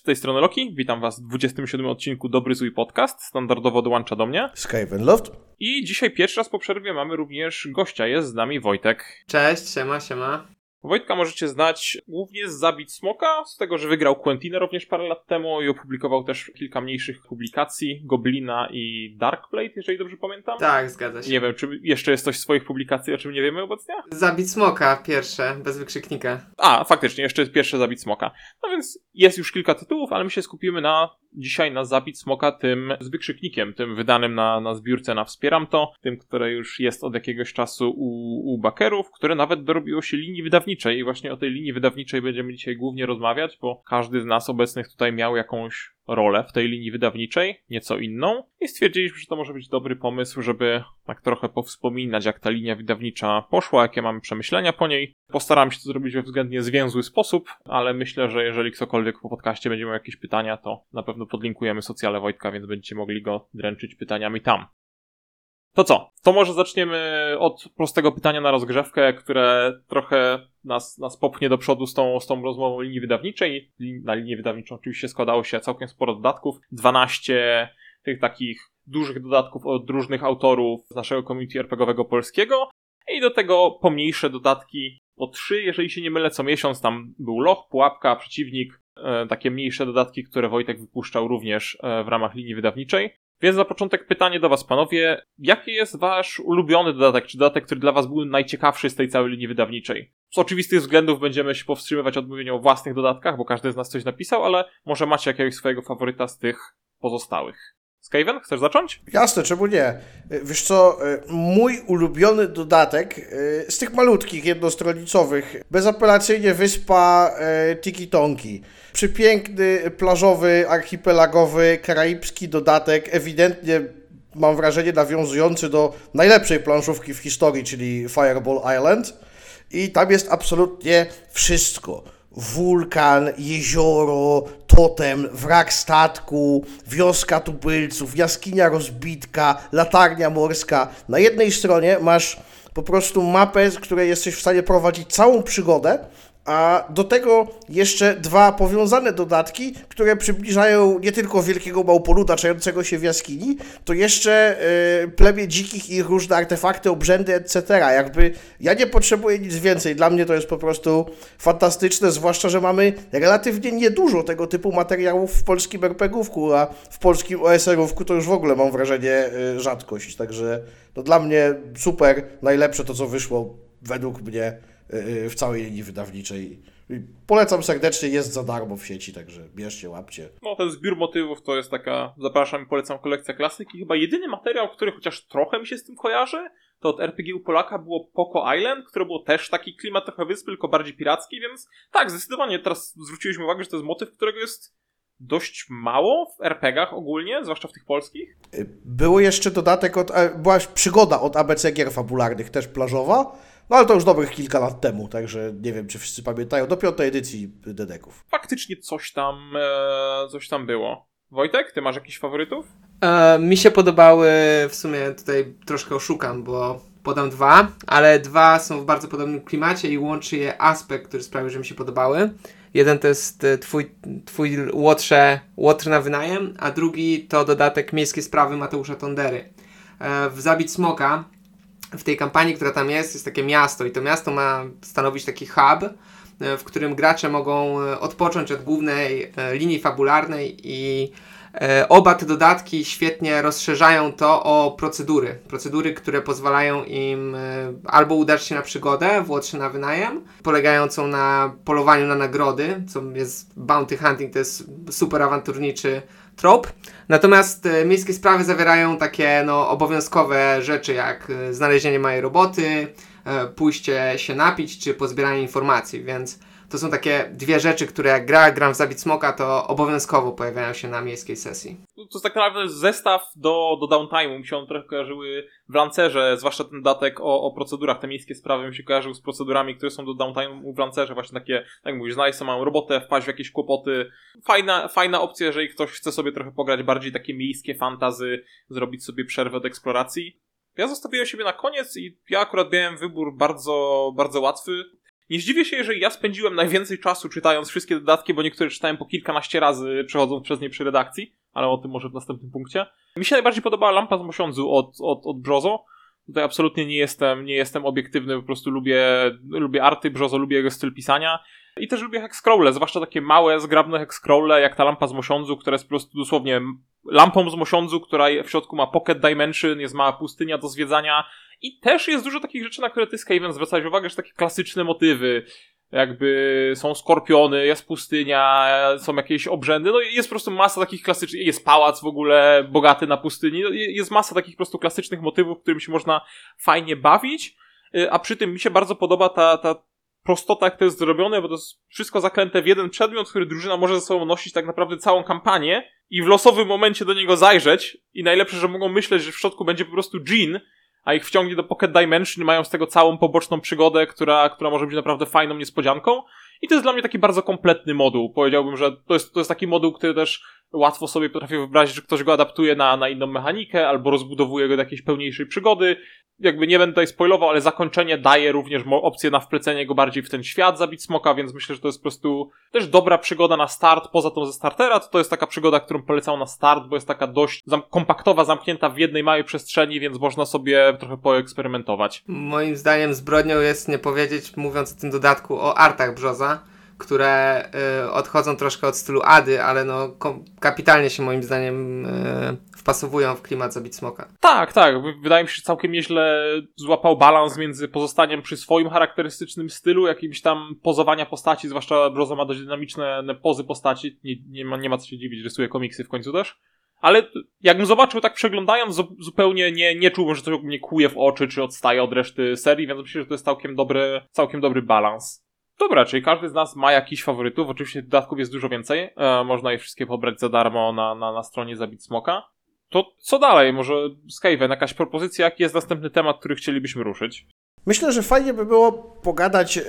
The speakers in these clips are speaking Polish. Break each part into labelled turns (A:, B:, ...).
A: Z tej strony Loki. Witam Was w 27 odcinku Dobry Zły Podcast. Standardowo dołącza do mnie.
B: Skyven Loft.
A: I dzisiaj pierwszy raz po przerwie mamy również gościa. Jest z nami Wojtek.
C: Cześć, siema, siema.
A: Wojtka możecie znać głównie z Zabić Smoka, z tego, że wygrał Quentinę również parę lat temu i opublikował też kilka mniejszych publikacji, Goblina i Darkblade, jeżeli dobrze pamiętam.
C: Tak, zgadza się.
A: Nie wiem, czy jeszcze jest coś z swoich publikacji, o czym nie wiemy obecnie?
C: Zabić smoka, pierwsze, bez wykrzyknika.
A: A, faktycznie, jeszcze jest pierwsze Zabić Smoka. No więc jest już kilka tytułów, ale my się skupimy na dzisiaj na Zabić Smoka tym z wykrzyknikiem, tym wydanym na, na zbiórce na Wspieram To, tym, które już jest od jakiegoś czasu u, u bakerów, które nawet dorobiło się linii wydawniczej i właśnie o tej linii wydawniczej będziemy dzisiaj głównie rozmawiać, bo każdy z nas obecnych tutaj miał jakąś rolę w tej linii wydawniczej, nieco inną i stwierdziliśmy, że to może być dobry pomysł, żeby tak trochę powspominać, jak ta linia wydawnicza poszła, jakie mamy przemyślenia po niej. Postaram się to zrobić we względnie zwięzły sposób, ale myślę, że jeżeli ktokolwiek po podcaście będzie miał jakieś pytania, to na pewno podlinkujemy socjale Wojtka, więc będziecie mogli go dręczyć pytaniami tam. To co? To może zaczniemy od prostego pytania na rozgrzewkę, które trochę nas, nas popchnie do przodu z tą, z tą rozmową linii wydawniczej. Na linię wydawniczą oczywiście składało się całkiem sporo dodatków. 12 tych takich dużych dodatków od różnych autorów z naszego community RPGowego polskiego. I do tego pomniejsze dodatki po trzy, jeżeli się nie mylę, co miesiąc. Tam był loch, pułapka, przeciwnik, e, takie mniejsze dodatki, które Wojtek wypuszczał również e, w ramach linii wydawniczej. Więc na początek pytanie do Was, panowie. Jaki jest Wasz ulubiony dodatek, czy dodatek, który dla Was był najciekawszy z tej całej linii wydawniczej? Z oczywistych względów będziemy się powstrzymywać od mówienia o własnych dodatkach, bo każdy z nas coś napisał, ale może macie jakiegoś swojego faworyta z tych pozostałych. Skaven, chcesz zacząć?
B: Jasne, czemu nie? Wiesz co, mój ulubiony dodatek z tych malutkich, jednostronicowych, bezapelacyjnie wyspa Tiki Tonki. Przepiękny, plażowy, archipelagowy, karaibski dodatek, ewidentnie mam wrażenie nawiązujący do najlepszej planszówki w historii, czyli Fireball Island. I tam jest absolutnie wszystko wulkan, jezioro, totem, wrak statku, wioska tubylców, jaskinia rozbitka, latarnia morska. Na jednej stronie masz po prostu mapę, z której jesteś w stanie prowadzić całą przygodę, a do tego jeszcze dwa powiązane dodatki, które przybliżają nie tylko wielkiego małpoluda czającego się w jaskini, to jeszcze y, plemię dzikich i różne artefakty, obrzędy, etc. Jakby ja nie potrzebuję nic więcej. Dla mnie to jest po prostu fantastyczne, zwłaszcza, że mamy relatywnie niedużo tego typu materiałów w polskim RPGówku, a w polskim OSR-ówku to już w ogóle mam wrażenie y, rzadkość. Także no, dla mnie super, najlepsze to, co wyszło według mnie w całej linii wydawniczej. Polecam serdecznie, jest za darmo w sieci, także bierzcie, łapcie.
A: No, ten zbiór motywów to jest taka, zapraszam i polecam kolekcja klasyki. Chyba jedyny materiał, który chociaż trochę mi się z tym kojarzy, to od RPG u Polaka było Poco Island, które było też taki klimat trochę wyspy, tylko bardziej piracki, więc tak, zdecydowanie teraz zwróciliśmy uwagę, że to jest motyw, którego jest dość mało w RPGach ogólnie, zwłaszcza w tych polskich.
B: Było jeszcze dodatek od, była przygoda od ABC gier fabularnych, też plażowa, no ale to już dobrych kilka lat temu, także nie wiem, czy wszyscy pamiętają, do piątej edycji Dedeków.
A: Faktycznie coś tam, e, coś tam było. Wojtek, ty masz jakichś faworytów?
C: E, mi się podobały, w sumie tutaj troszkę oszukam, bo podam dwa, ale dwa są w bardzo podobnym klimacie i łączy je aspekt, który sprawił, że mi się podobały. Jeden to jest e, twój, twój łotrze, łotr na wynajem, a drugi to dodatek Miejskie Sprawy Mateusza Tondery. E, w Zabić Smoka w tej kampanii, która tam jest, jest takie miasto i to miasto ma stanowić taki hub, e, w którym gracze mogą e, odpocząć od głównej e, linii fabularnej i oba te dodatki świetnie rozszerzają to o procedury. Procedury, które pozwalają im albo udać się na przygodę w Łotrze na wynajem, polegającą na polowaniu na nagrody, co jest bounty hunting, to jest super awanturniczy trop. Natomiast e, miejskie sprawy zawierają takie no, obowiązkowe rzeczy jak e, znalezienie mojej roboty, e, pójście się napić czy pozbieranie informacji, więc to są takie dwie rzeczy, które jak gra, gram w Zabić Smoka, to obowiązkowo pojawiają się na miejskiej sesji.
A: To jest tak naprawdę zestaw do, do downtime'u. Mi się on trochę kojarzyły w Lancerze, zwłaszcza ten datek o, o procedurach, te miejskie sprawy mi się kojarzył z procedurami, które są do downtime'u w Lancerze. Właśnie takie, tak mówisz, znaleźć małą robotę, wpaść w jakieś kłopoty. Fajna, fajna opcja, jeżeli ktoś chce sobie trochę pograć bardziej takie miejskie fantazy, zrobić sobie przerwę od eksploracji. Ja zostawiłem siebie na koniec i ja akurat miałem wybór bardzo, bardzo łatwy Nie zdziwię się, jeżeli ja spędziłem najwięcej czasu czytając wszystkie dodatki, bo niektóre czytałem po kilkanaście razy przechodząc przez nie przy redakcji, ale o tym może w następnym punkcie. Mi się najbardziej podobała lampa z mosiądzu od, od, od Brzozo. Tutaj absolutnie nie jestem, nie jestem obiektywny, po prostu lubię, lubię arty Brzozo, lubię jego styl pisania. I też lubię hexcrawle, zwłaszcza takie małe, zgrabne hexcrawle, jak ta lampa z mosiądzu, która jest po prostu dosłownie lampą z mosiądzu, która w środku ma pocket dimension, jest mała pustynia do zwiedzania i też jest dużo takich rzeczy, na które ty, Skaven, zwracałeś uwagę, że takie klasyczne motywy, jakby są skorpiony, jest pustynia, są jakieś obrzędy, no jest po prostu masa takich klasycznych, jest pałac w ogóle bogaty na pustyni, no jest masa takich po prostu klasycznych motywów, którymi się można fajnie bawić, y, a przy tym mi się bardzo podoba ta, ta prostota, jak to jest zrobione, bo to jest wszystko zaklęte w jeden przedmiot, który drużyna może ze sobą nosić tak naprawdę całą kampanię i w losowym momencie do niego zajrzeć i najlepsze, że mogą myśleć, że w środku będzie po prostu Jean, a ich wciągnie do Pocket Dimension, mają z tego całą poboczną przygodę, która, która może być naprawdę fajną niespodzianką. I to jest dla mnie taki bardzo kompletny moduł. Powiedziałbym, że to jest, to jest taki moduł, który też łatwo sobie potrafię wyobrazić, że ktoś go adaptuje na, na inną mechanikę, albo rozbudowuje go do jakiejś pełniejszej przygody jakby nie będę tutaj spoilował, ale zakończenie daje również opcję na wplecenie go bardziej w ten świat zabić smoka, więc myślę, że to jest po prostu też dobra przygoda na start, poza tą ze startera, to to jest taka przygoda, którą polecam na start, bo jest taka dość zam kompaktowa, zamknięta w jednej małej przestrzeni, więc można sobie trochę poeksperymentować.
C: Moim zdaniem zbrodnią jest nie powiedzieć, mówiąc o tym dodatku, o artach Brzoza, które y, odchodzą troszkę od stylu Ady, ale no kapitalnie się moim zdaniem y, wpasowują w klimat Zabit Smoka.
A: Tak, tak. Wydaje mi się, że całkiem nieźle złapał balans między pozostaniem przy swoim charakterystycznym stylu, jakimś tam pozowania postaci, zwłaszcza Brozo ma dość dynamiczne pozy postaci, nie, nie, ma, nie ma co się dziwić, rysuje komiksy w końcu też. Ale jakbym zobaczył tak przeglądając, zupełnie nie, nie czułbym, że to mnie kuje w oczy, czy odstaje od reszty serii, więc myślę, że to jest całkiem dobry, całkiem dobry balans. Dobra, czyli każdy z nas ma jakiś faworytów. Oczywiście dodatków jest dużo więcej. E, można je wszystkie pobrać za darmo na, na, na stronie Zabit Smoka. To co dalej? Może Skaven, jakaś propozycja? Jaki jest następny temat, który chcielibyśmy ruszyć?
B: Myślę, że fajnie by było pogadać, yy,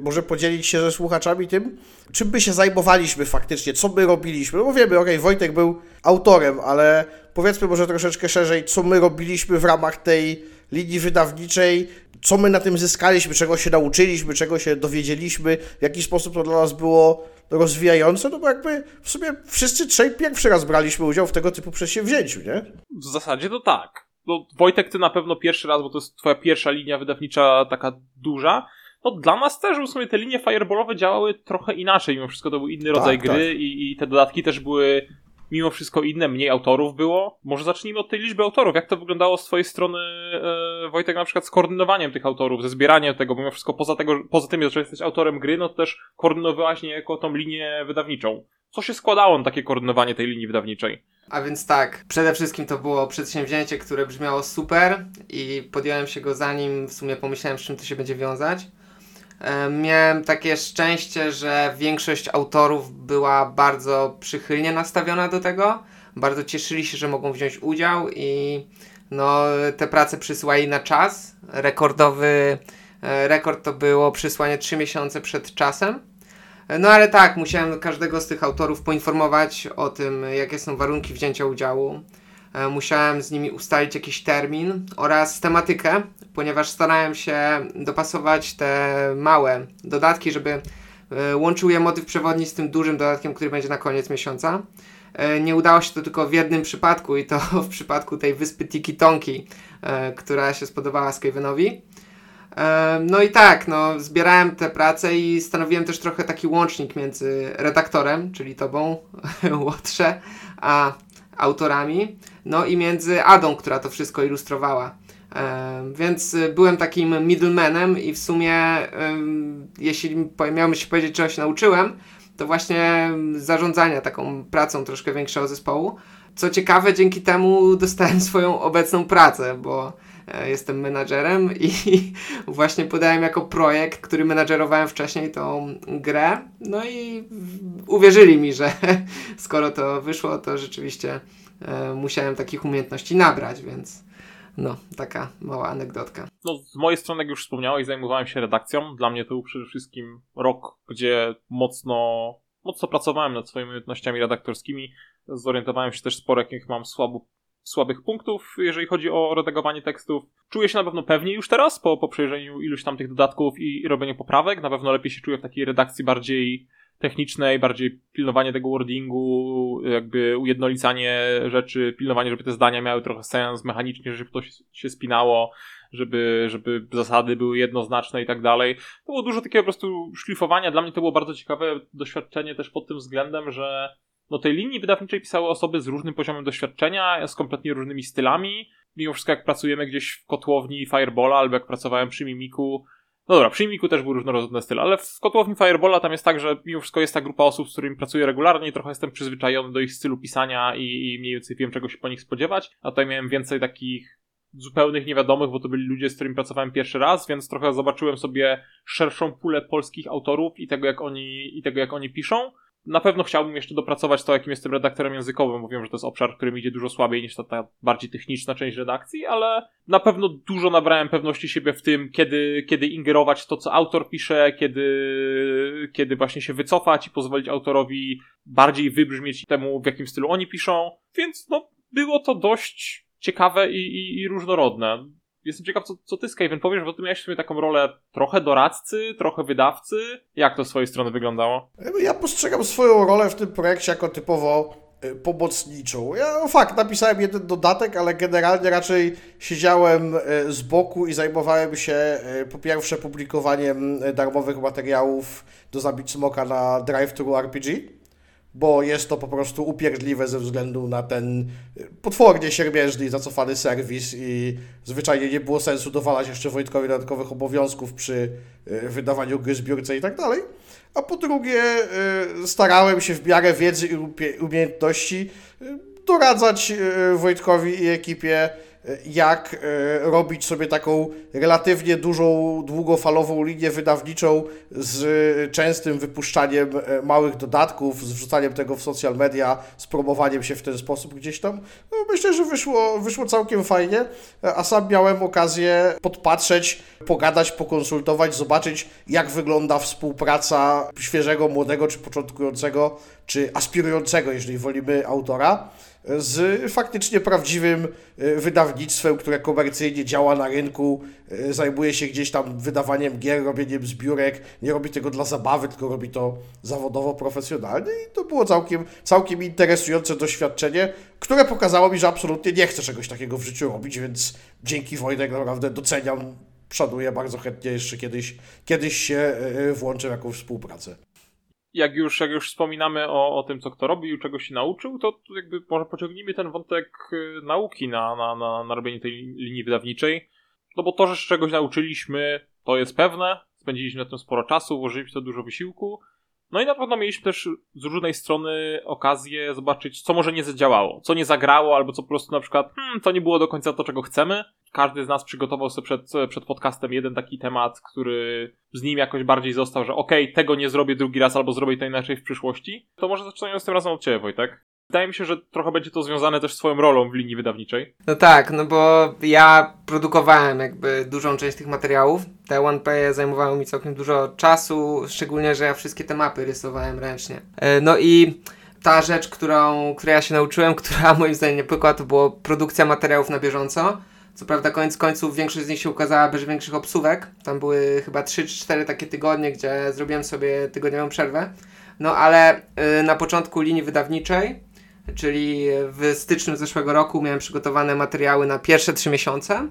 B: może podzielić się ze słuchaczami tym, czym by się zajmowaliśmy faktycznie, co my robiliśmy. No bo wiemy, okej, okay, Wojtek był autorem, ale powiedzmy może troszeczkę szerzej, co my robiliśmy w ramach tej linii wydawniczej, co my na tym zyskaliśmy, czego się nauczyliśmy, czego się dowiedzieliśmy, w jaki sposób to dla nas było rozwijające, no bo jakby w sumie wszyscy trzej pierwszy raz braliśmy udział w tego typu przedsięwzięciu, nie?
A: W zasadzie to tak. No, Wojtek, ty na pewno pierwszy raz, bo to jest twoja pierwsza linia wydawnicza taka duża. No dla nas też w sumie te linie fireballowe działały trochę inaczej, mimo wszystko to był inny rodzaj tak, gry tak. I, i te dodatki też były mimo wszystko inne, mniej autorów było. Może zacznijmy od tej liczby autorów. Jak to wyglądało z twojej strony, e, Wojtek, na przykład z koordynowaniem tych autorów, ze zbieraniem tego, bo mimo wszystko poza, tego, poza tym, że jesteś autorem gry, no to też koordynowałaś niejako tą linię wydawniczą. Co się składało na takie koordynowanie tej linii wydawniczej?
C: A więc tak, przede wszystkim to było przedsięwzięcie, które brzmiało super i podjąłem się go zanim w sumie pomyślałem, z czym to się będzie wiązać. Miałem takie szczęście, że większość autorów była bardzo przychylnie nastawiona do tego. Bardzo cieszyli się, że mogą wziąć udział i no, te prace przysyłali na czas. Rekordowy e, rekord to było przysłanie 3 miesiące przed czasem. No ale tak, musiałem każdego z tych autorów poinformować o tym, jakie są warunki wzięcia udziału. E, musiałem z nimi ustalić jakiś termin oraz tematykę, ponieważ starałem się dopasować te małe dodatki, żeby e, łączył je motyw przewodni z tym dużym dodatkiem, który będzie na koniec miesiąca. E, nie udało się to tylko w jednym przypadku i to w przypadku tej wyspy Tiki Tonki, która się spodobała Skavenowi. No i tak, no, zbierałem te prace i stanowiłem też trochę taki łącznik między redaktorem, czyli tobą, Łotrze, a autorami, no i między Adą, która to wszystko ilustrowała. Więc y, byłem takim middlemanem i w sumie, jeśli miałbym się powiedzieć, czego się nauczyłem, to właśnie zarządzania taką pracą troszkę większego zespołu. Co ciekawe, dzięki temu dostałem swoją obecną pracę, bo jestem menadżerem i właśnie podałem jako projekt, który menadżerowałem wcześniej tą grę. No i uwierzyli mi, że skoro to wyszło, to rzeczywiście e, musiałem takich umiejętności nabrać, więc no, taka mała anegdotka.
A: No, z mojej strony, jak już wspomniałeś, zajmowałem się redakcją. Dla mnie to był przede wszystkim rok, gdzie mocno, mocno pracowałem nad swoimi umiejętnościami redaktorskimi. Zorientowałem się też sporo, jakich mam słabo, słabych punktów, jeżeli chodzi o redagowanie tekstów. Czuję się na pewno pewniej już teraz, po, po przejrzeniu iluś tam tych dodatków i, i robieniu poprawek. Na pewno lepiej się czuję w takiej redakcji bardziej technicznej, bardziej pilnowanie tego wordingu, jakby ujednolicanie rzeczy, pilnowanie, żeby te zdania miały trochę sens mechanicznie, żeby to się, się spinało, żeby, żeby zasady były jednoznaczne i tak dalej. To było dużo takiego po prostu szlifowania. Dla mnie to było bardzo ciekawe doświadczenie też pod tym względem, że no tej linii wydawniczej pisały osoby z różnym poziomem doświadczenia, z kompletnie różnymi stylami. Mimo wszystko jak pracujemy gdzieś w kotłowni Firebola albo jak pracowałem przy Mimiku, no dobra, przy Mimiku też był różnorodny styl, ale w kotłowni Firebola tam jest tak, że mimo wszystko jest ta grupa osób, z którymi pracuję regularnie trochę jestem przyzwyczajony do ich stylu pisania i, i mniej więcej wiem, czego się po nich spodziewać. A tutaj miałem więcej takich zupełnych niewiadomych, bo to byli ludzie, z którymi pracowałem pierwszy raz, więc trochę zobaczyłem sobie szerszą pulę polskich autorów i tego, jak oni, i tego, jak oni piszą. Na pewno chciałbym jeszcze dopracować to, jakim jestem redaktorem językowym, bo wiem, że to jest obszar, który mi idzie dużo słabiej niż ta, ta bardziej techniczna część redakcji, ale na pewno dużo nabrałem pewności siebie w tym, kiedy, kiedy ingerować w to, co autor pisze, kiedy, kiedy właśnie się wycofać i pozwolić autorowi bardziej wybrzmieć temu, w jakim stylu oni piszą. Więc no, było to dość ciekawe i, i, i różnorodne. Jestem ciekaw, co, co ty, Skaven, powiesz, bo ty miałeś w sumie taką rolę trochę doradcy, trochę wydawcy. Jak to z swojej strony wyglądało?
B: Ja postrzegam swoją rolę w tym projekcie jako typowo y, pomocniczą. Ja no fakt, napisałem jeden dodatek, ale generalnie raczej siedziałem y, z boku i zajmowałem się y, po pierwsze publikowaniem darmowych materiałów do zabić smoka na Drive-Thru RPG bo jest to po prostu upierdliwe ze względu na ten potwornie siermiężny i zacofany serwis i zwyczajnie nie było sensu dowalać jeszcze Wojtkowi dodatkowych obowiązków przy e, wydawaniu gry zbiórce i tak dalej. A po drugie e, starałem się w miarę wiedzy i umiejętności doradzać Wojtkowi i ekipie jak e, robić sobie taką relatywnie dużą, długofalową linię wydawniczą z częstym wypuszczaniem e, małych dodatków, z wrzucaniem tego w social media, z promowaniem się w ten sposób gdzieś tam. No, myślę, że wyszło, wyszło całkiem fajnie, a sam miałem okazję podpatrzeć, pogadać, pokonsultować, zobaczyć jak wygląda współpraca świeżego, młodego czy początkującego, czy aspirującego, jeżeli wolimy, autora z faktycznie prawdziwym e, wydawnictwem, które komercyjnie działa na rynku, e, zajmuje się gdzieś tam wydawaniem gier, robieniem zbiórek, nie robi tego dla zabawy, tylko robi to zawodowo, profesjonalnie i to było całkiem, całkiem interesujące doświadczenie, które pokazało mi, że absolutnie nie chcę czegoś takiego w życiu robić, więc dzięki Wojtek naprawdę doceniam, szanuję bardzo chętnie jeszcze kiedyś, kiedyś się e, włączę w jakąś współpracę
A: jak już, jak już wspominamy o, o tym, co kto robił, czego się nauczył, to jakby może pociągnijmy ten wątek y, nauki na, na, na, na robienie tej linii wydawniczej. No bo to, że z czegoś nauczyliśmy, to jest pewne. Spędziliśmy na tym sporo czasu, włożyliśmy to dużo wysiłku. No i na pewno mieliśmy też z różnej strony okazję zobaczyć, co może nie zadziałało, co nie zagrało, albo co po prostu na przykład, hmm, to nie było do końca to, czego chcemy. Każdy z nas przygotował sobie przed, przed podcastem jeden taki temat, który z nim jakoś bardziej został, że okej, okay, tego nie zrobię drugi raz, albo zrobię to inaczej w przyszłości. To może zaczynając z tym razem od Ciebie, Wojtek. Wydaje mi się, że trochę będzie to związane też z Twoją rolą w linii wydawniczej.
C: No tak, no bo ja produkowałem jakby dużą część tych materiałów. Te OnePay zajmowały mi całkiem dużo czasu, szczególnie, że ja wszystkie te mapy rysowałem ręcznie. E, no i ta rzecz, którą, której ja się nauczyłem, która moim zdaniem nie pykła, to było produkcja materiałów na bieżąco. Co prawda koniec końców większość z nich się ukazała bez większych obsówek. Tam były chyba 3 czy 4 takie tygodnie, gdzie zrobiłem sobie tygodniową przerwę. No ale y, na początku linii wydawniczej czyli w styczniu zeszłego roku miałem przygotowane materiały na pierwsze trzy miesiące,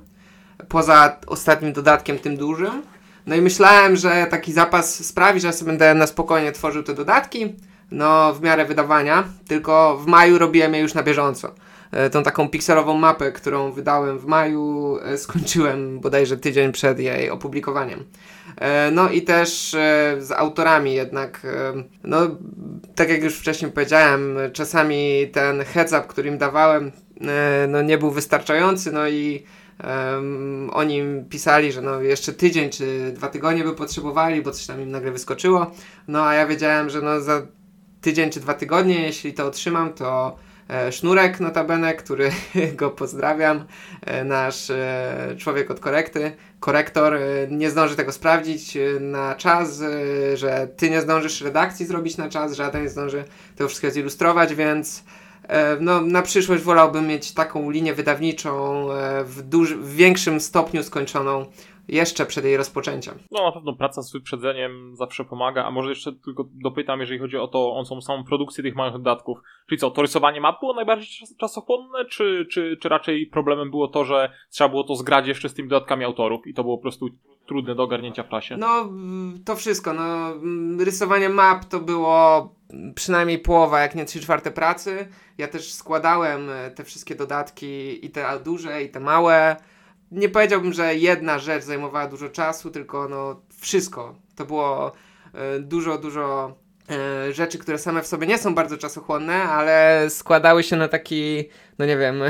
C: poza ostatnim dodatkiem, tym dużym. No i myślałem, że taki zapas sprawi, że sobie będę na spokojnie tworzył te dodatki, no w miarę wydawania, tylko w maju robiłem je już na bieżąco. E, tą taką pikselową mapę, którą wydałem w maju, e, skończyłem bodajże tydzień przed jej opublikowaniem. E, no i też z autorami jednak, no tak jak już wcześniej powiedziałem, czasami ten heads up, który im dawałem, no nie był wystarczający, no i Um, oni pisali, że no jeszcze tydzień czy dwa tygodnie by potrzebowali, bo coś tam im nagle wyskoczyło. No a ja wiedziałem, że no za tydzień czy dwa tygodnie, jeśli to otrzymam, to sznurek notabene, który go pozdrawiam, e, nasz e, człowiek od korekty, korektor nie zdąży tego sprawdzić na czas, że ty nie zdążysz redakcji zrobić na czas, żaden nie zdąży tego wszystkiego zilustrować, więc E, no, na przyszłość wolałbym mieć taką linię wydawniczą e, w, duży, w większym stopniu skończoną jeszcze przed jej rozpoczęciem.
A: No na pewno praca z wyprzedzeniem zawsze pomaga, a może jeszcze tylko dopytam, jeżeli chodzi o to, o tą samą produkcję tych małych dodatków. Czyli co, to rysowanie map było najbardziej czasochłonne, czy, czy, czy raczej problemem było to, że trzeba było to zgrać jeszcze z tymi dodatkami autorów i to było po prostu trudne do ogarnięcia w czasie?
C: No, to wszystko. No, rysowanie map to było przynajmniej połowa, jak nie trzy czwarte pracy. Ja też składałem e, te wszystkie dodatki, i te duże, i te małe nie powiedziałbym, że jedna rzecz zajmowała dużo czasu, tylko no wszystko. To było e, dużo, dużo e, rzeczy, które same w sobie nie są bardzo czasochłonne, ale składały się na taki, no nie wiem,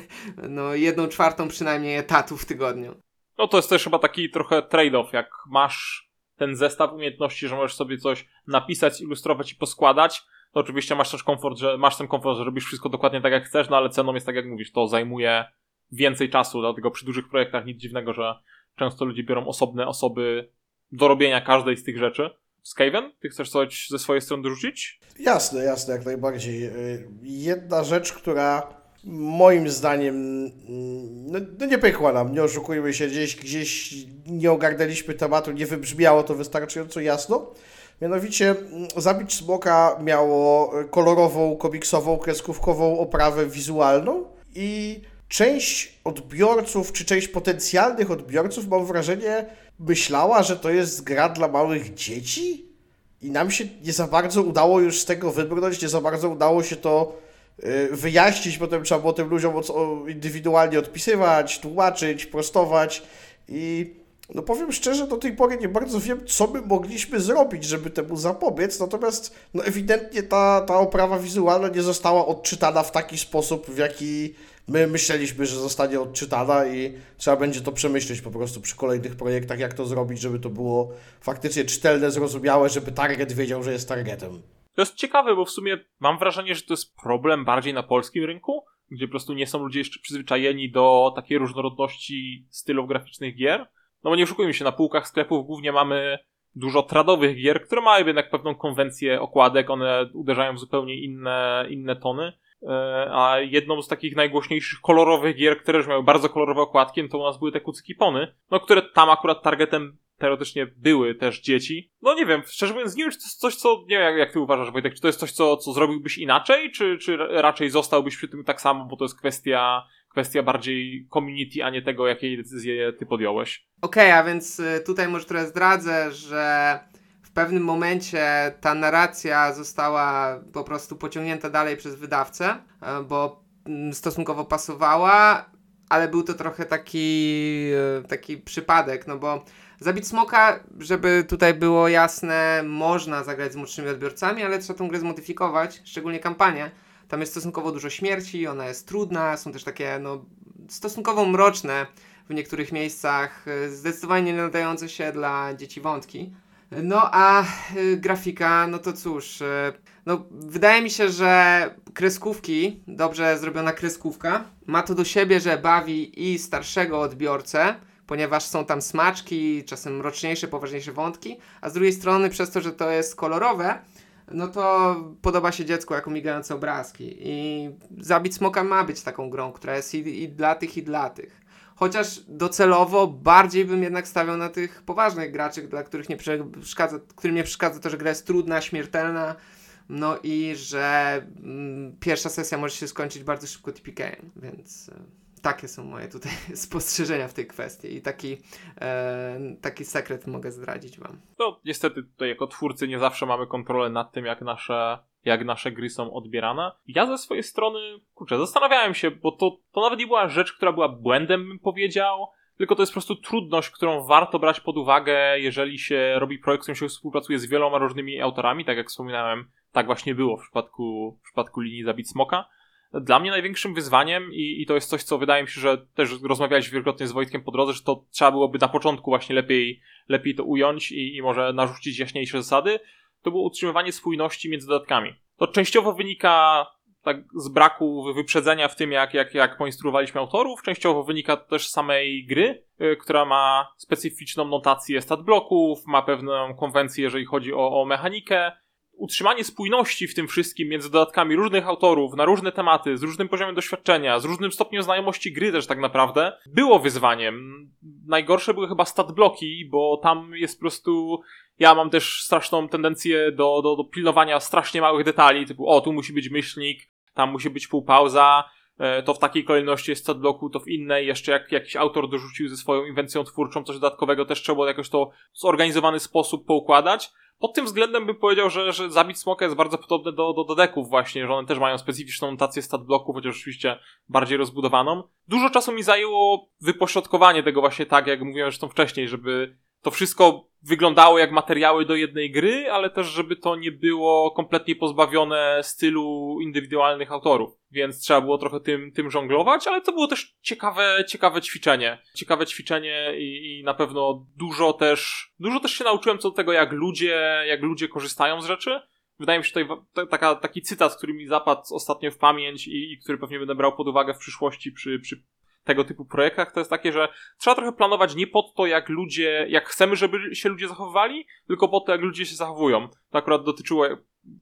C: no jedną czwartą przynajmniej etatu w tygodniu.
A: No to jest też chyba taki trochę trade-off, jak masz ten zestaw umiejętności, że możesz sobie coś napisać, ilustrować i poskładać, to oczywiście masz też komfort, że masz ten komfort, że robisz wszystko dokładnie tak jak chcesz, no ale ceną jest tak jak mówisz, to zajmuje więcej czasu, dlatego przy dużych projektach nic dziwnego, że często ludzie biorą osobne osoby do robienia każdej z tych rzeczy. Skaven, ty chcesz coś ze swojej strony dorzucić?
B: Jasne, jasne, jak najbardziej. Y, jedna rzecz, która moim zdaniem no, no nie pykła nam, nie oszukujmy się, gdzieś, gdzieś nie ogarnęliśmy tematu, nie wybrzmiało to wystarczająco jasno. Mianowicie mm, Zabić Smoka miało kolorową, komiksową, kreskówkową oprawę wizualną i część odbiorców, czy część potencjalnych odbiorców, mam wrażenie, myślała, że to jest gra dla małych dzieci? I nam się nie za bardzo udało już z tego wybrnąć, nie za bardzo udało się to y, wyjaśnić, potem trzeba było tym ludziom indywidualnie odpisywać, tłumaczyć, prostować. I no powiem szczerze, do tej pory nie bardzo wiem, co my mogliśmy zrobić, żeby temu zapobiec, natomiast no ewidentnie ta, ta oprawa wizualna nie została odczytana w taki sposób, w jaki my myśleliśmy, że zostanie odczytana i trzeba będzie to przemyśleć po prostu przy kolejnych projektach, jak to zrobić, żeby to było faktycznie czytelne, zrozumiałe, żeby target wiedział, że jest targetem.
A: To jest ciekawe, bo w sumie mam wrażenie, że to jest problem bardziej na polskim rynku, gdzie po prostu nie są ludzie jeszcze przyzwyczajeni do takiej różnorodności stylów graficznych gier. No bo nie oszukujmy się, na półkach sklepów głównie mamy dużo tradowych gier, które mają jednak pewną konwencję okładek, one uderzają w zupełnie inne, inne tony. E, a jedną z takich najgłośniejszych kolorowych gier, które już miały bardzo kolorowe okładki, to u nas były te kucyki pony, no które tam akurat targetem teoretycznie były też dzieci. No nie wiem, szczerze mówiąc, nie wiem, czy to jest coś, co, nie wiem, jak, jak ty uważasz, Wojtek, czy to jest coś, co, co zrobiłbyś inaczej, czy, czy raczej zostałbyś przy tym tak samo, bo to jest kwestia, kwestia bardziej community, a nie tego, jakie decyzje ty podjąłeś.
C: Okej, okay, a więc y, tutaj może trochę zdradzę, że w pewnym momencie ta narracja została po prostu pociągnięta dalej przez wydawcę, e, bo mm, stosunkowo pasowała, ale był to trochę taki, e, taki przypadek, no bo Zabić Smoka, żeby tutaj było jasne, można zagrać z młodszymi odbiorcami, ale trzeba tę grę zmodyfikować, szczególnie kampanię. Tam jest stosunkowo dużo śmierci, ona jest trudna, są też takie no, stosunkowo mroczne w niektórych miejscach, e, zdecydowanie nie nadające się dla dzieci wątki. No a y, grafika, no to cóż, y, no wydaje mi się, że kreskówki, dobrze zrobiona kreskówka, ma to do siebie, że bawi i starszego odbiorcę, ponieważ są tam smaczki, czasem mroczniejsze, poważniejsze wątki, a z drugiej strony przez to, że to jest kolorowe, no to podoba się dziecku jako migające obrazki i Zabić Smoka ma być taką grą, która jest i, i dla tych, i dla tych. Chociaż docelowo bardziej bym jednak stawiał na tych poważnych graczy, dla których nie przeszkadza, którym nie przeszkadza to, że gra jest trudna, śmiertelna, no i że mm, pierwsza sesja może się skończyć bardzo szybko TPK-em, więc e, takie są moje tutaj spostrzeżenia w tej kwestii i taki, e, taki sekret mogę zdradzić wam.
A: No niestety tutaj jako twórcy nie zawsze mamy kontrolę nad tym, jak nasze jak nasze gry są odbierane. Ja ze swojej strony, kurczę, zastanawiałem się, bo to, to nawet nie była rzecz, która była błędem, bym powiedział, tylko to jest po prostu trudność, którą warto brać pod uwagę, jeżeli się robi projekt, z którym się współpracuje z wieloma różnymi autorami, tak jak wspominałem, tak właśnie było w przypadku, w przypadku linii Zabić Smoka. Dla mnie największym wyzwaniem, i, i to jest coś, co wydaje mi się, że też rozmawiałeś wielokrotnie z Wojtkiem po drodze, że to trzeba byłoby na początku właśnie lepiej, lepiej to ująć i, i może narzucić jaśniejsze zasady, to było utrzymywanie spójności między dodatkami. To częściowo wynika tak z braku wyprzedzenia w tym, jak, jak, jak poinstruowaliśmy autorów, częściowo wynika też z samej gry, yy, która ma specyficzną notację stat bloków, ma pewną konwencję, jeżeli chodzi o, o mechanikę. Utrzymanie spójności w tym wszystkim między dodatkami różnych autorów na różne tematy, z różnym poziomem doświadczenia, z różnym stopniem znajomości gry też tak naprawdę, było wyzwaniem. Najgorsze były chyba stat bloki, bo tam jest po prostu ja mam też straszną tendencję do, do, do pilnowania strasznie małych detali, typu o, tu musi być myślnik, tam musi być półpauza, e, to w takiej kolejności jest bloku, to w innej, jeszcze jak jakiś autor dorzucił ze swoją inwencją twórczą coś dodatkowego, też trzeba było jakoś to w zorganizowany sposób poukładać. Pod tym względem bym powiedział, że, że Zabić Smoka jest bardzo podobne do, do, do deków właśnie, że one też mają specyficzną notację stat bloku, chociaż oczywiście bardziej rozbudowaną. Dużo czasu mi zajęło wypośrodkowanie tego właśnie tak, jak mówiłem zresztą wcześniej, żeby to wszystko wyglądało jak materiały do jednej gry, ale też żeby to nie było kompletnie pozbawione stylu indywidualnych autorów. Więc trzeba było trochę tym, tym żonglować, ale to było też ciekawe, ciekawe ćwiczenie. Ciekawe ćwiczenie i, i na pewno dużo też, dużo też się nauczyłem co do tego, jak ludzie, jak ludzie korzystają z rzeczy. Wydaje mi się tutaj taka, taki cytat, który mi zapadł ostatnio w pamięć i, i który pewnie będę brał pod uwagę w przyszłości przy, przy tego typu projektach, to jest takie, że trzeba trochę planować nie pod to, jak ludzie, jak chcemy, żeby się ludzie zachowywali, tylko pod to, jak ludzie się zachowują. To akurat dotyczyło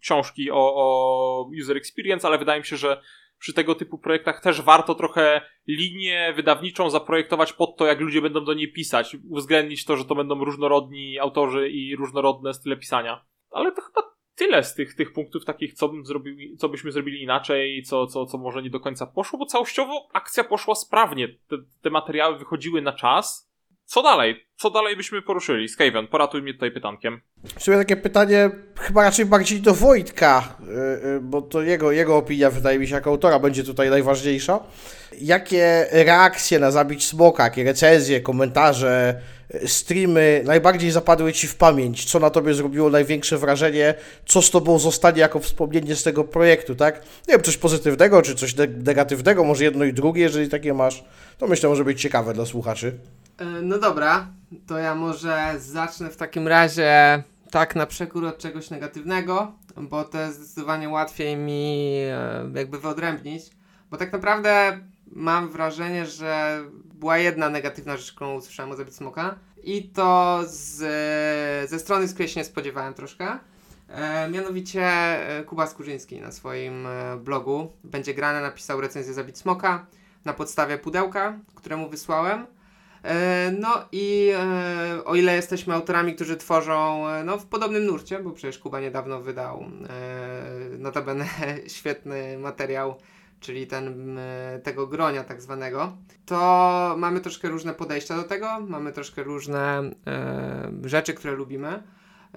A: książki o, o user experience, ale wydaje mi się, że przy tego typu projektach też warto trochę linię wydawniczą zaprojektować pod to, jak ludzie będą do niej pisać, uwzględnić to, że to będą różnorodni autorzy i różnorodne style pisania. Ale to chyba tyle z tych, tych punktów takich, co bym zrobił, co byśmy zrobili inaczej, co, co, co może nie do końca poszło, bo całościowo akcja poszła sprawnie. Te, te materiały wychodziły na czas. Co dalej? Co dalej byśmy poruszyli? Skaven, poratuj mnie tutaj pytankiem.
B: W takie pytanie chyba raczej bardziej do Wojtka, y, y, bo to jego, jego opinia wydaje mi się jako autora będzie tutaj najważniejsza. Jakie reakcje na Zabić Smoka, jakie recenzje, komentarze, streamy najbardziej zapadły Ci w pamięć? Co na Tobie zrobiło największe wrażenie? Co z Tobą zostanie jako wspomnienie z tego projektu, tak? Nie wiem, coś pozytywnego, czy coś negatywnego, może jedno i drugie, jeżeli takie masz. To myślę, może być ciekawe dla słuchaczy.
C: E, no dobra, to ja może zacznę w takim razie tak na przekór od czegoś negatywnego, bo to jest zdecydowanie łatwiej mi e, jakby wyodrębnić, bo tak naprawdę mam wrażenie, że była jedna negatywna rzecz, którą usłyszałem o Zabit Smoka i to z, ze strony, z której się nie spodziewałem troszkę. E, mianowicie e, Kuba Skurzyński na swoim e, blogu będzie grane, napisał recenzję Zabit Smoka na podstawie pudełka, któremu wysłałem. E, no i o ile jesteśmy autorami, którzy tworzą no, w podobnym nurcie, bo przecież Kuba niedawno wydał notabene świetny materiał czyli ten, tego gronia tak zwanego, to mamy troszkę różne podejścia do tego, mamy troszkę różne e, rzeczy, które lubimy.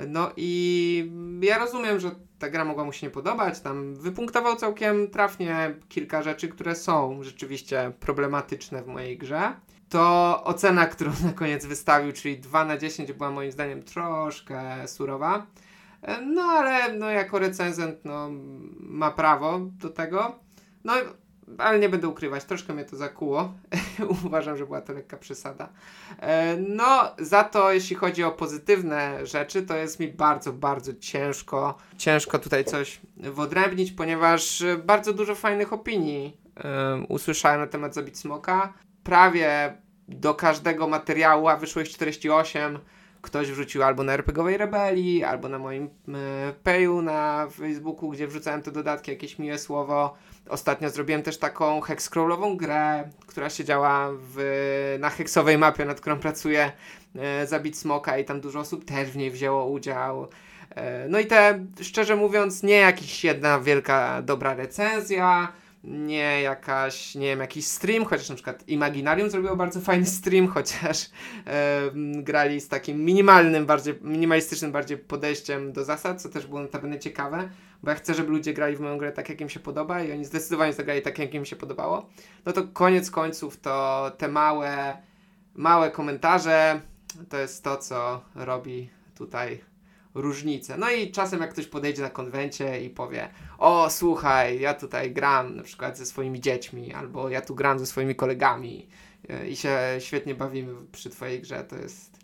C: No i ja rozumiem, że ta gra mogła mu się nie podobać, tam wypunktował całkiem trafnie kilka rzeczy, które są rzeczywiście problematyczne w mojej grze. To ocena, którą na koniec wystawił, czyli 2 na 10 była moim zdaniem troszkę surowa. E, no ale no, jako recenzent no, ma prawo do tego. No, ale nie będę ukrywać, troszkę mnie to zakuło. Uważam, że była to lekka przesada. E, no, za to jeśli chodzi o pozytywne rzeczy, to jest mi bardzo, bardzo ciężko, ciężko tutaj coś wodrębnić, ponieważ bardzo dużo fajnych opinii um, usłyszałem na temat Zabit Smoka. Prawie do każdego materiału, a wyszło ich 48, ktoś wrzucił albo na RPGowej Rebelii, albo na moim e, peju na Facebooku, gdzie wrzucałem te dodatki, jakieś miłe słowo. Ostatnio zrobiłem też taką hexcrawlową grę, która się działa w, na hexowej mapie, nad którą pracuję, e, Zabić Smoka i tam dużo osób też w niej wzięło udział. E, no i te, szczerze mówiąc, nie jakiś jedna wielka, dobra recenzja, nie jakaś, nie wiem, jakiś stream, chociaż na przykład Imaginarium zrobiło bardzo fajny stream, chociaż e, grali z takim minimalnym, bardziej, minimalistycznym bardziej podejściem do zasad, co też było notabene ciekawe, bo ja chcę, żeby ludzie grali w moją grę tak, jak im się podoba i oni zdecydowanie zagrali tak, jak im się podobało. No to koniec końców to te małe, małe komentarze to jest to, co robi tutaj różnicę. No i czasem jak ktoś podejdzie na konwencie i powie o słuchaj, ja tutaj gram na przykład ze swoimi dziećmi, albo ja tu gram ze swoimi kolegami e, i się świetnie bawimy przy twojej grze, to jest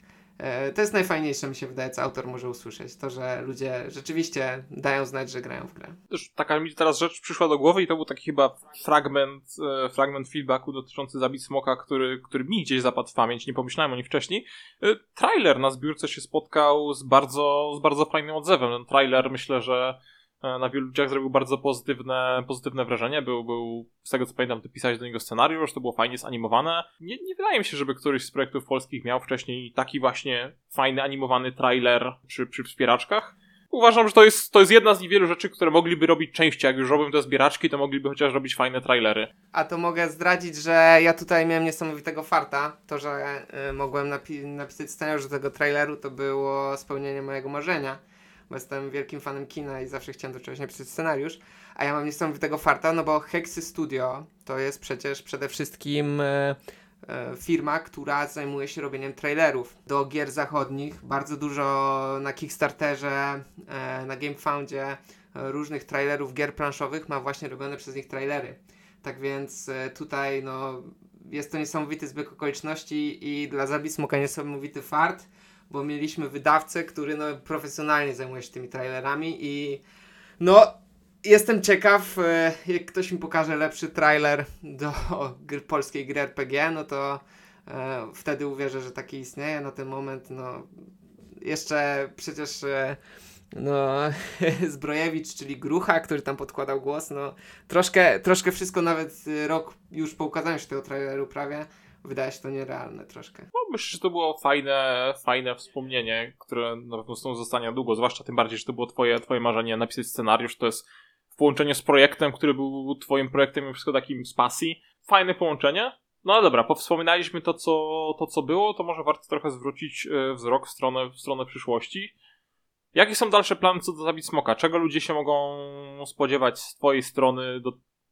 C: to jest najfajniejsze, mi się wydaje, co autor może usłyszeć. To, że ludzie rzeczywiście dają znać, że grają w grę.
A: Taka mi teraz rzecz przyszła do głowy i to był taki chyba fragment, e, fragment feedbacku dotyczący Zabit Smoka, który, który mi gdzieś zapadł w pamięć, nie pomyślałem o nim wcześniej. E, trailer na zbiórce się spotkał z bardzo, z bardzo fajnym odzewem. Ten trailer myślę, że E, na wielu ludziach zrobił bardzo pozytywne, pozytywne wrażenie. Był, był, z tego co pamiętam, ty pisałeś do niego scenariusz, to było fajnie zanimowane. Nie, nie wydaje mi się, żeby któryś z projektów polskich miał wcześniej taki właśnie fajny animowany trailer przy, przy wspieraczkach. Uważam, że to jest, to jest jedna z niewielu rzeczy, które mogliby robić częściej. Jak już robią te zbieraczki, to mogliby chociaż robić fajne trailery.
C: A to mogę zdradzić, że ja tutaj miałem niesamowitego farta. To, że y, mogłem napi napisać scenariusz do tego traileru, to było spełnienie mojego marzenia bo jestem wielkim fanem kina i zawsze chciałem do czegoś napisać scenariusz, a ja mam niesamowitego farta, no bo Hexy Studio to jest przecież przede wszystkim e, e, firma, która zajmuje się robieniem trailerów do gier zachodnich. Bardzo dużo na Kickstarterze, e, na GameFoundzie e, różnych trailerów gier planszowych ma właśnie robione przez nich trailery. Tak więc e, tutaj no, jest to niesamowity zbieg okoliczności i dla Zabismoka niesamowity fart bo mieliśmy wydawcę, który no, profesjonalnie zajmuje się tymi trailerami i no jestem ciekaw, e, jak ktoś mi pokaże lepszy trailer do gry, polskiej gry RPG, no to e, wtedy uwierzę, że taki istnieje. Na ten moment, no jeszcze przecież e, no, Zbrojewicz, czyli Grucha, który tam podkładał głos, no troszkę, troszkę wszystko, nawet rok już po ukazaniu się tego traileru prawie, wydaje się to nierealne troszkę.
A: No, myślę, że to było fajne, fajne wspomnienie, które na pewno z tą zostanie długo, zwłaszcza tym bardziej, że to było twoje, twoje marzenie napisać scenariusz, to jest w połączeniu z projektem, który był twoim projektem i wszystko takim z pasji. Fajne połączenie. No dobra, powspominaliśmy to co, to, co było, to może warto trochę zwrócić e, wzrok w stronę, w stronę przyszłości. Jakie są dalsze plany co do Zabić Smoka? Czego ludzie się mogą spodziewać z twojej strony, do,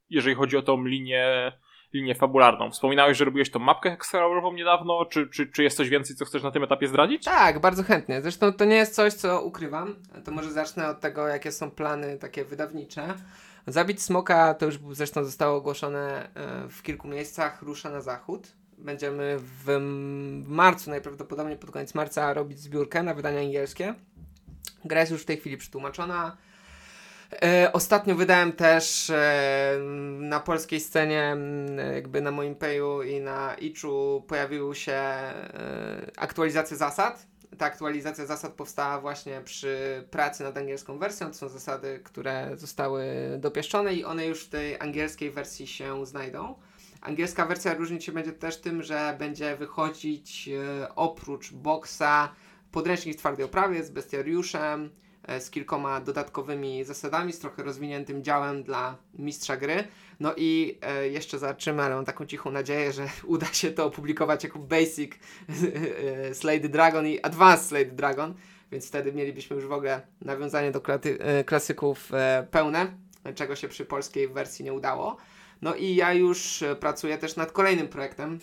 A: jeżeli chodzi o tą linię linię fabularną. Wspominałeś, że robiłeś tą mapkę hexarową niedawno, czy, czy, czy jest coś więcej, co chcesz na tym etapie zdradzić?
C: Tak, bardzo chętnie. Zresztą to nie jest coś, co ukrywam. To może zacznę od tego, jakie są plany takie wydawnicze. Zabić Smoka to już zresztą zostało ogłoszone e, w kilku miejscach, rusza na zachód. Będziemy w marcu, najprawdopodobniej pod koniec marca, robić zbiórkę na wydania angielskie. Gra jest już w tej chwili przetłumaczona. E, ostatnio wydałem też e, na polskiej scenie, jakby na moim payu i na Itchu pojawiły się e, aktualizacje zasad. Ta aktualizacja zasad powstała właśnie przy pracy nad angielską wersją. To są zasady, które zostały dopieszczone i one już w tej angielskiej wersji się znajdą. Angielska wersja różnić się będzie też tym, że będzie wychodzić oprócz boksa podręcznik w twardej oprawie z bestiariuszem, z kilkoma dodatkowymi zasadami, z trochę rozwiniętym działem dla mistrza gry. No i e, jeszcze zobaczymy, ale mam taką cichą nadzieję, że uda się to opublikować jako Basic e, Slade Dragon i Advanced Slade Dragon, więc wtedy mielibyśmy już w ogóle nawiązanie do klasyków pełne, czego się przy polskiej wersji nie udało. No i ja już pracuję też nad kolejnym projektem,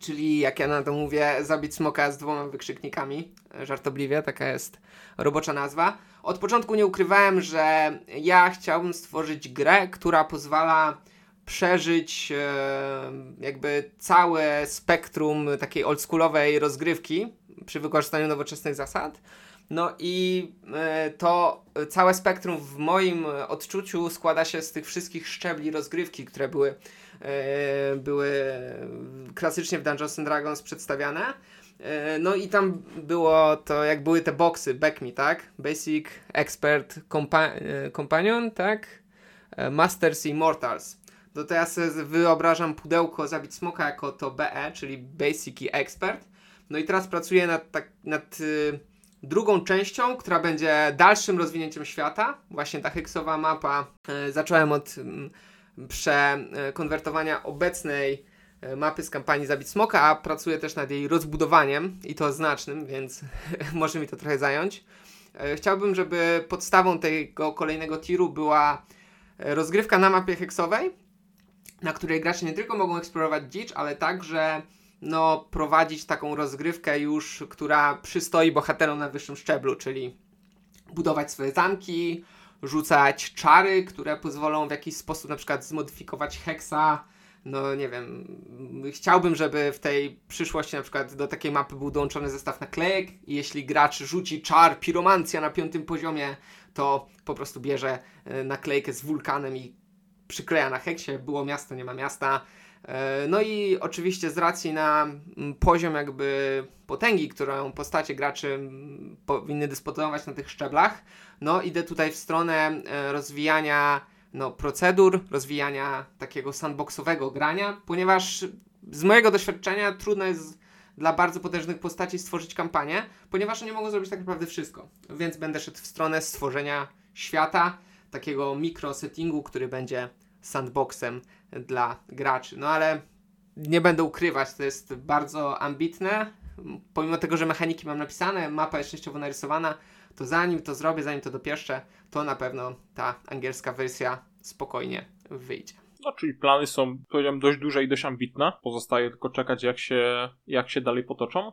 C: czyli jak ja na to mówię, zabić smoka z dwoma wykrzyknikami, żartobliwie, taka jest robocza nazwa. Od początku nie ukrywałem, że ja chciałbym stworzyć grę, która pozwala przeżyć e, jakby całe spektrum takiej oldschoolowej rozgrywki przy wykorzystaniu nowoczesnych zasad. No i e, to całe spektrum w moim odczuciu składa się z tych wszystkich szczebli rozgrywki, które były, e, były klasycznie w Dungeons and Dragons przedstawiane. E, no i tam było to, jak były te boxy, back me, tak? Basic, Expert, compa e, Companion, tak? E, Masters i Mortals. No to ja sobie wyobrażam pudełko Zabić Smoka jako to BE, czyli Basic i Expert. No i teraz pracuję nad, tak, nad drugą częścią, która będzie dalszym rozwinięciem świata. Właśnie ta heksowa mapa. Y, zacząłem od y, przekonwertowania obecnej E, mapy z kampanii Zabić Smoka, a pracuję też nad jej rozbudowaniem i to znacznym, więc może mi to trochę zająć. E, chciałbym, żeby podstawą tego kolejnego tiru była e, rozgrywka na mapie heksowej, na której gracze nie tylko mogą eksplorować dzicz, ale także no, prowadzić taką rozgrywkę już, która przystoi bohaterom na wyższym szczeblu, czyli budować swoje zamki, rzucać czary, które pozwolą w jakiś sposób na przykład zmodyfikować heksa, no nie wiem, chciałbym, żeby w tej przyszłości na przykład do takiej mapy był dołączony zestaw naklejek i jeśli gracz rzuci czar piromancja na piątym poziomie, to po prostu bierze e, naklejkę z wulkanem i przykleja na heksie, było miasto, nie ma miasta. E, no i oczywiście z racji na mm, poziom jakby potęgi, którą postacie graczy mm, powinny dysponować na tych szczeblach, no idę tutaj w stronę e, rozwijania no, procedur, rozwijania takiego sandboxowego grania, ponieważ z mojego doświadczenia trudno jest dla bardzo potężnych postaci stworzyć kampanię, ponieważ oni mogą zrobić tak naprawdę wszystko. Więc będę szedł w stronę stworzenia świata, takiego mikro settingu, który będzie sandboxem dla graczy. No ale nie będę ukrywać, to jest bardzo ambitne. Pomimo tego, że mechaniki mam napisane, mapa jest częściowo narysowana, to zanim to zrobię, zanim to dopieszczę, to na pewno ta angielska wersja spokojnie wyjdzie.
A: No, czyli plany są, powiedziałem, dość duże i dość ambitne. Pozostaje tylko czekać, jak się, jak się dalej potoczą.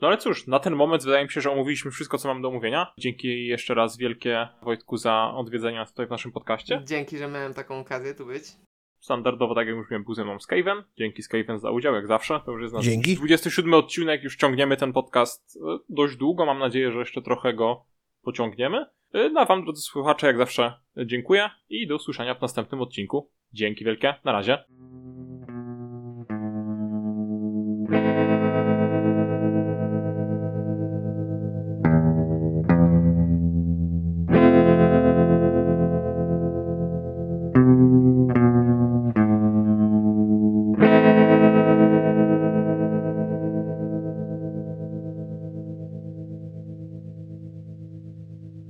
A: No ale cóż, na ten moment wydaje mi się, że omówiliśmy wszystko, co mam do omówienia. Dzięki jeszcze raz wielkie Wojtku za odwiedzenie nas tutaj w naszym podcaście.
C: Dzięki, że miałem taką okazję tu być.
A: Standardowo, tak jak już mówiłem, był ze mną Skaven. Dzięki Skaven za udział, jak zawsze. To już jest nasz
B: Dzięki.
A: 27 odcinek, już ciągniemy ten podcast e, dość długo. Mam nadzieję, że jeszcze trochę go pociągniemy. E, No a wam, drodzy słuchacze, jak zawsze dziękuję i do usłyszenia w następnym odcinku. Dzięki wielkie, na razie.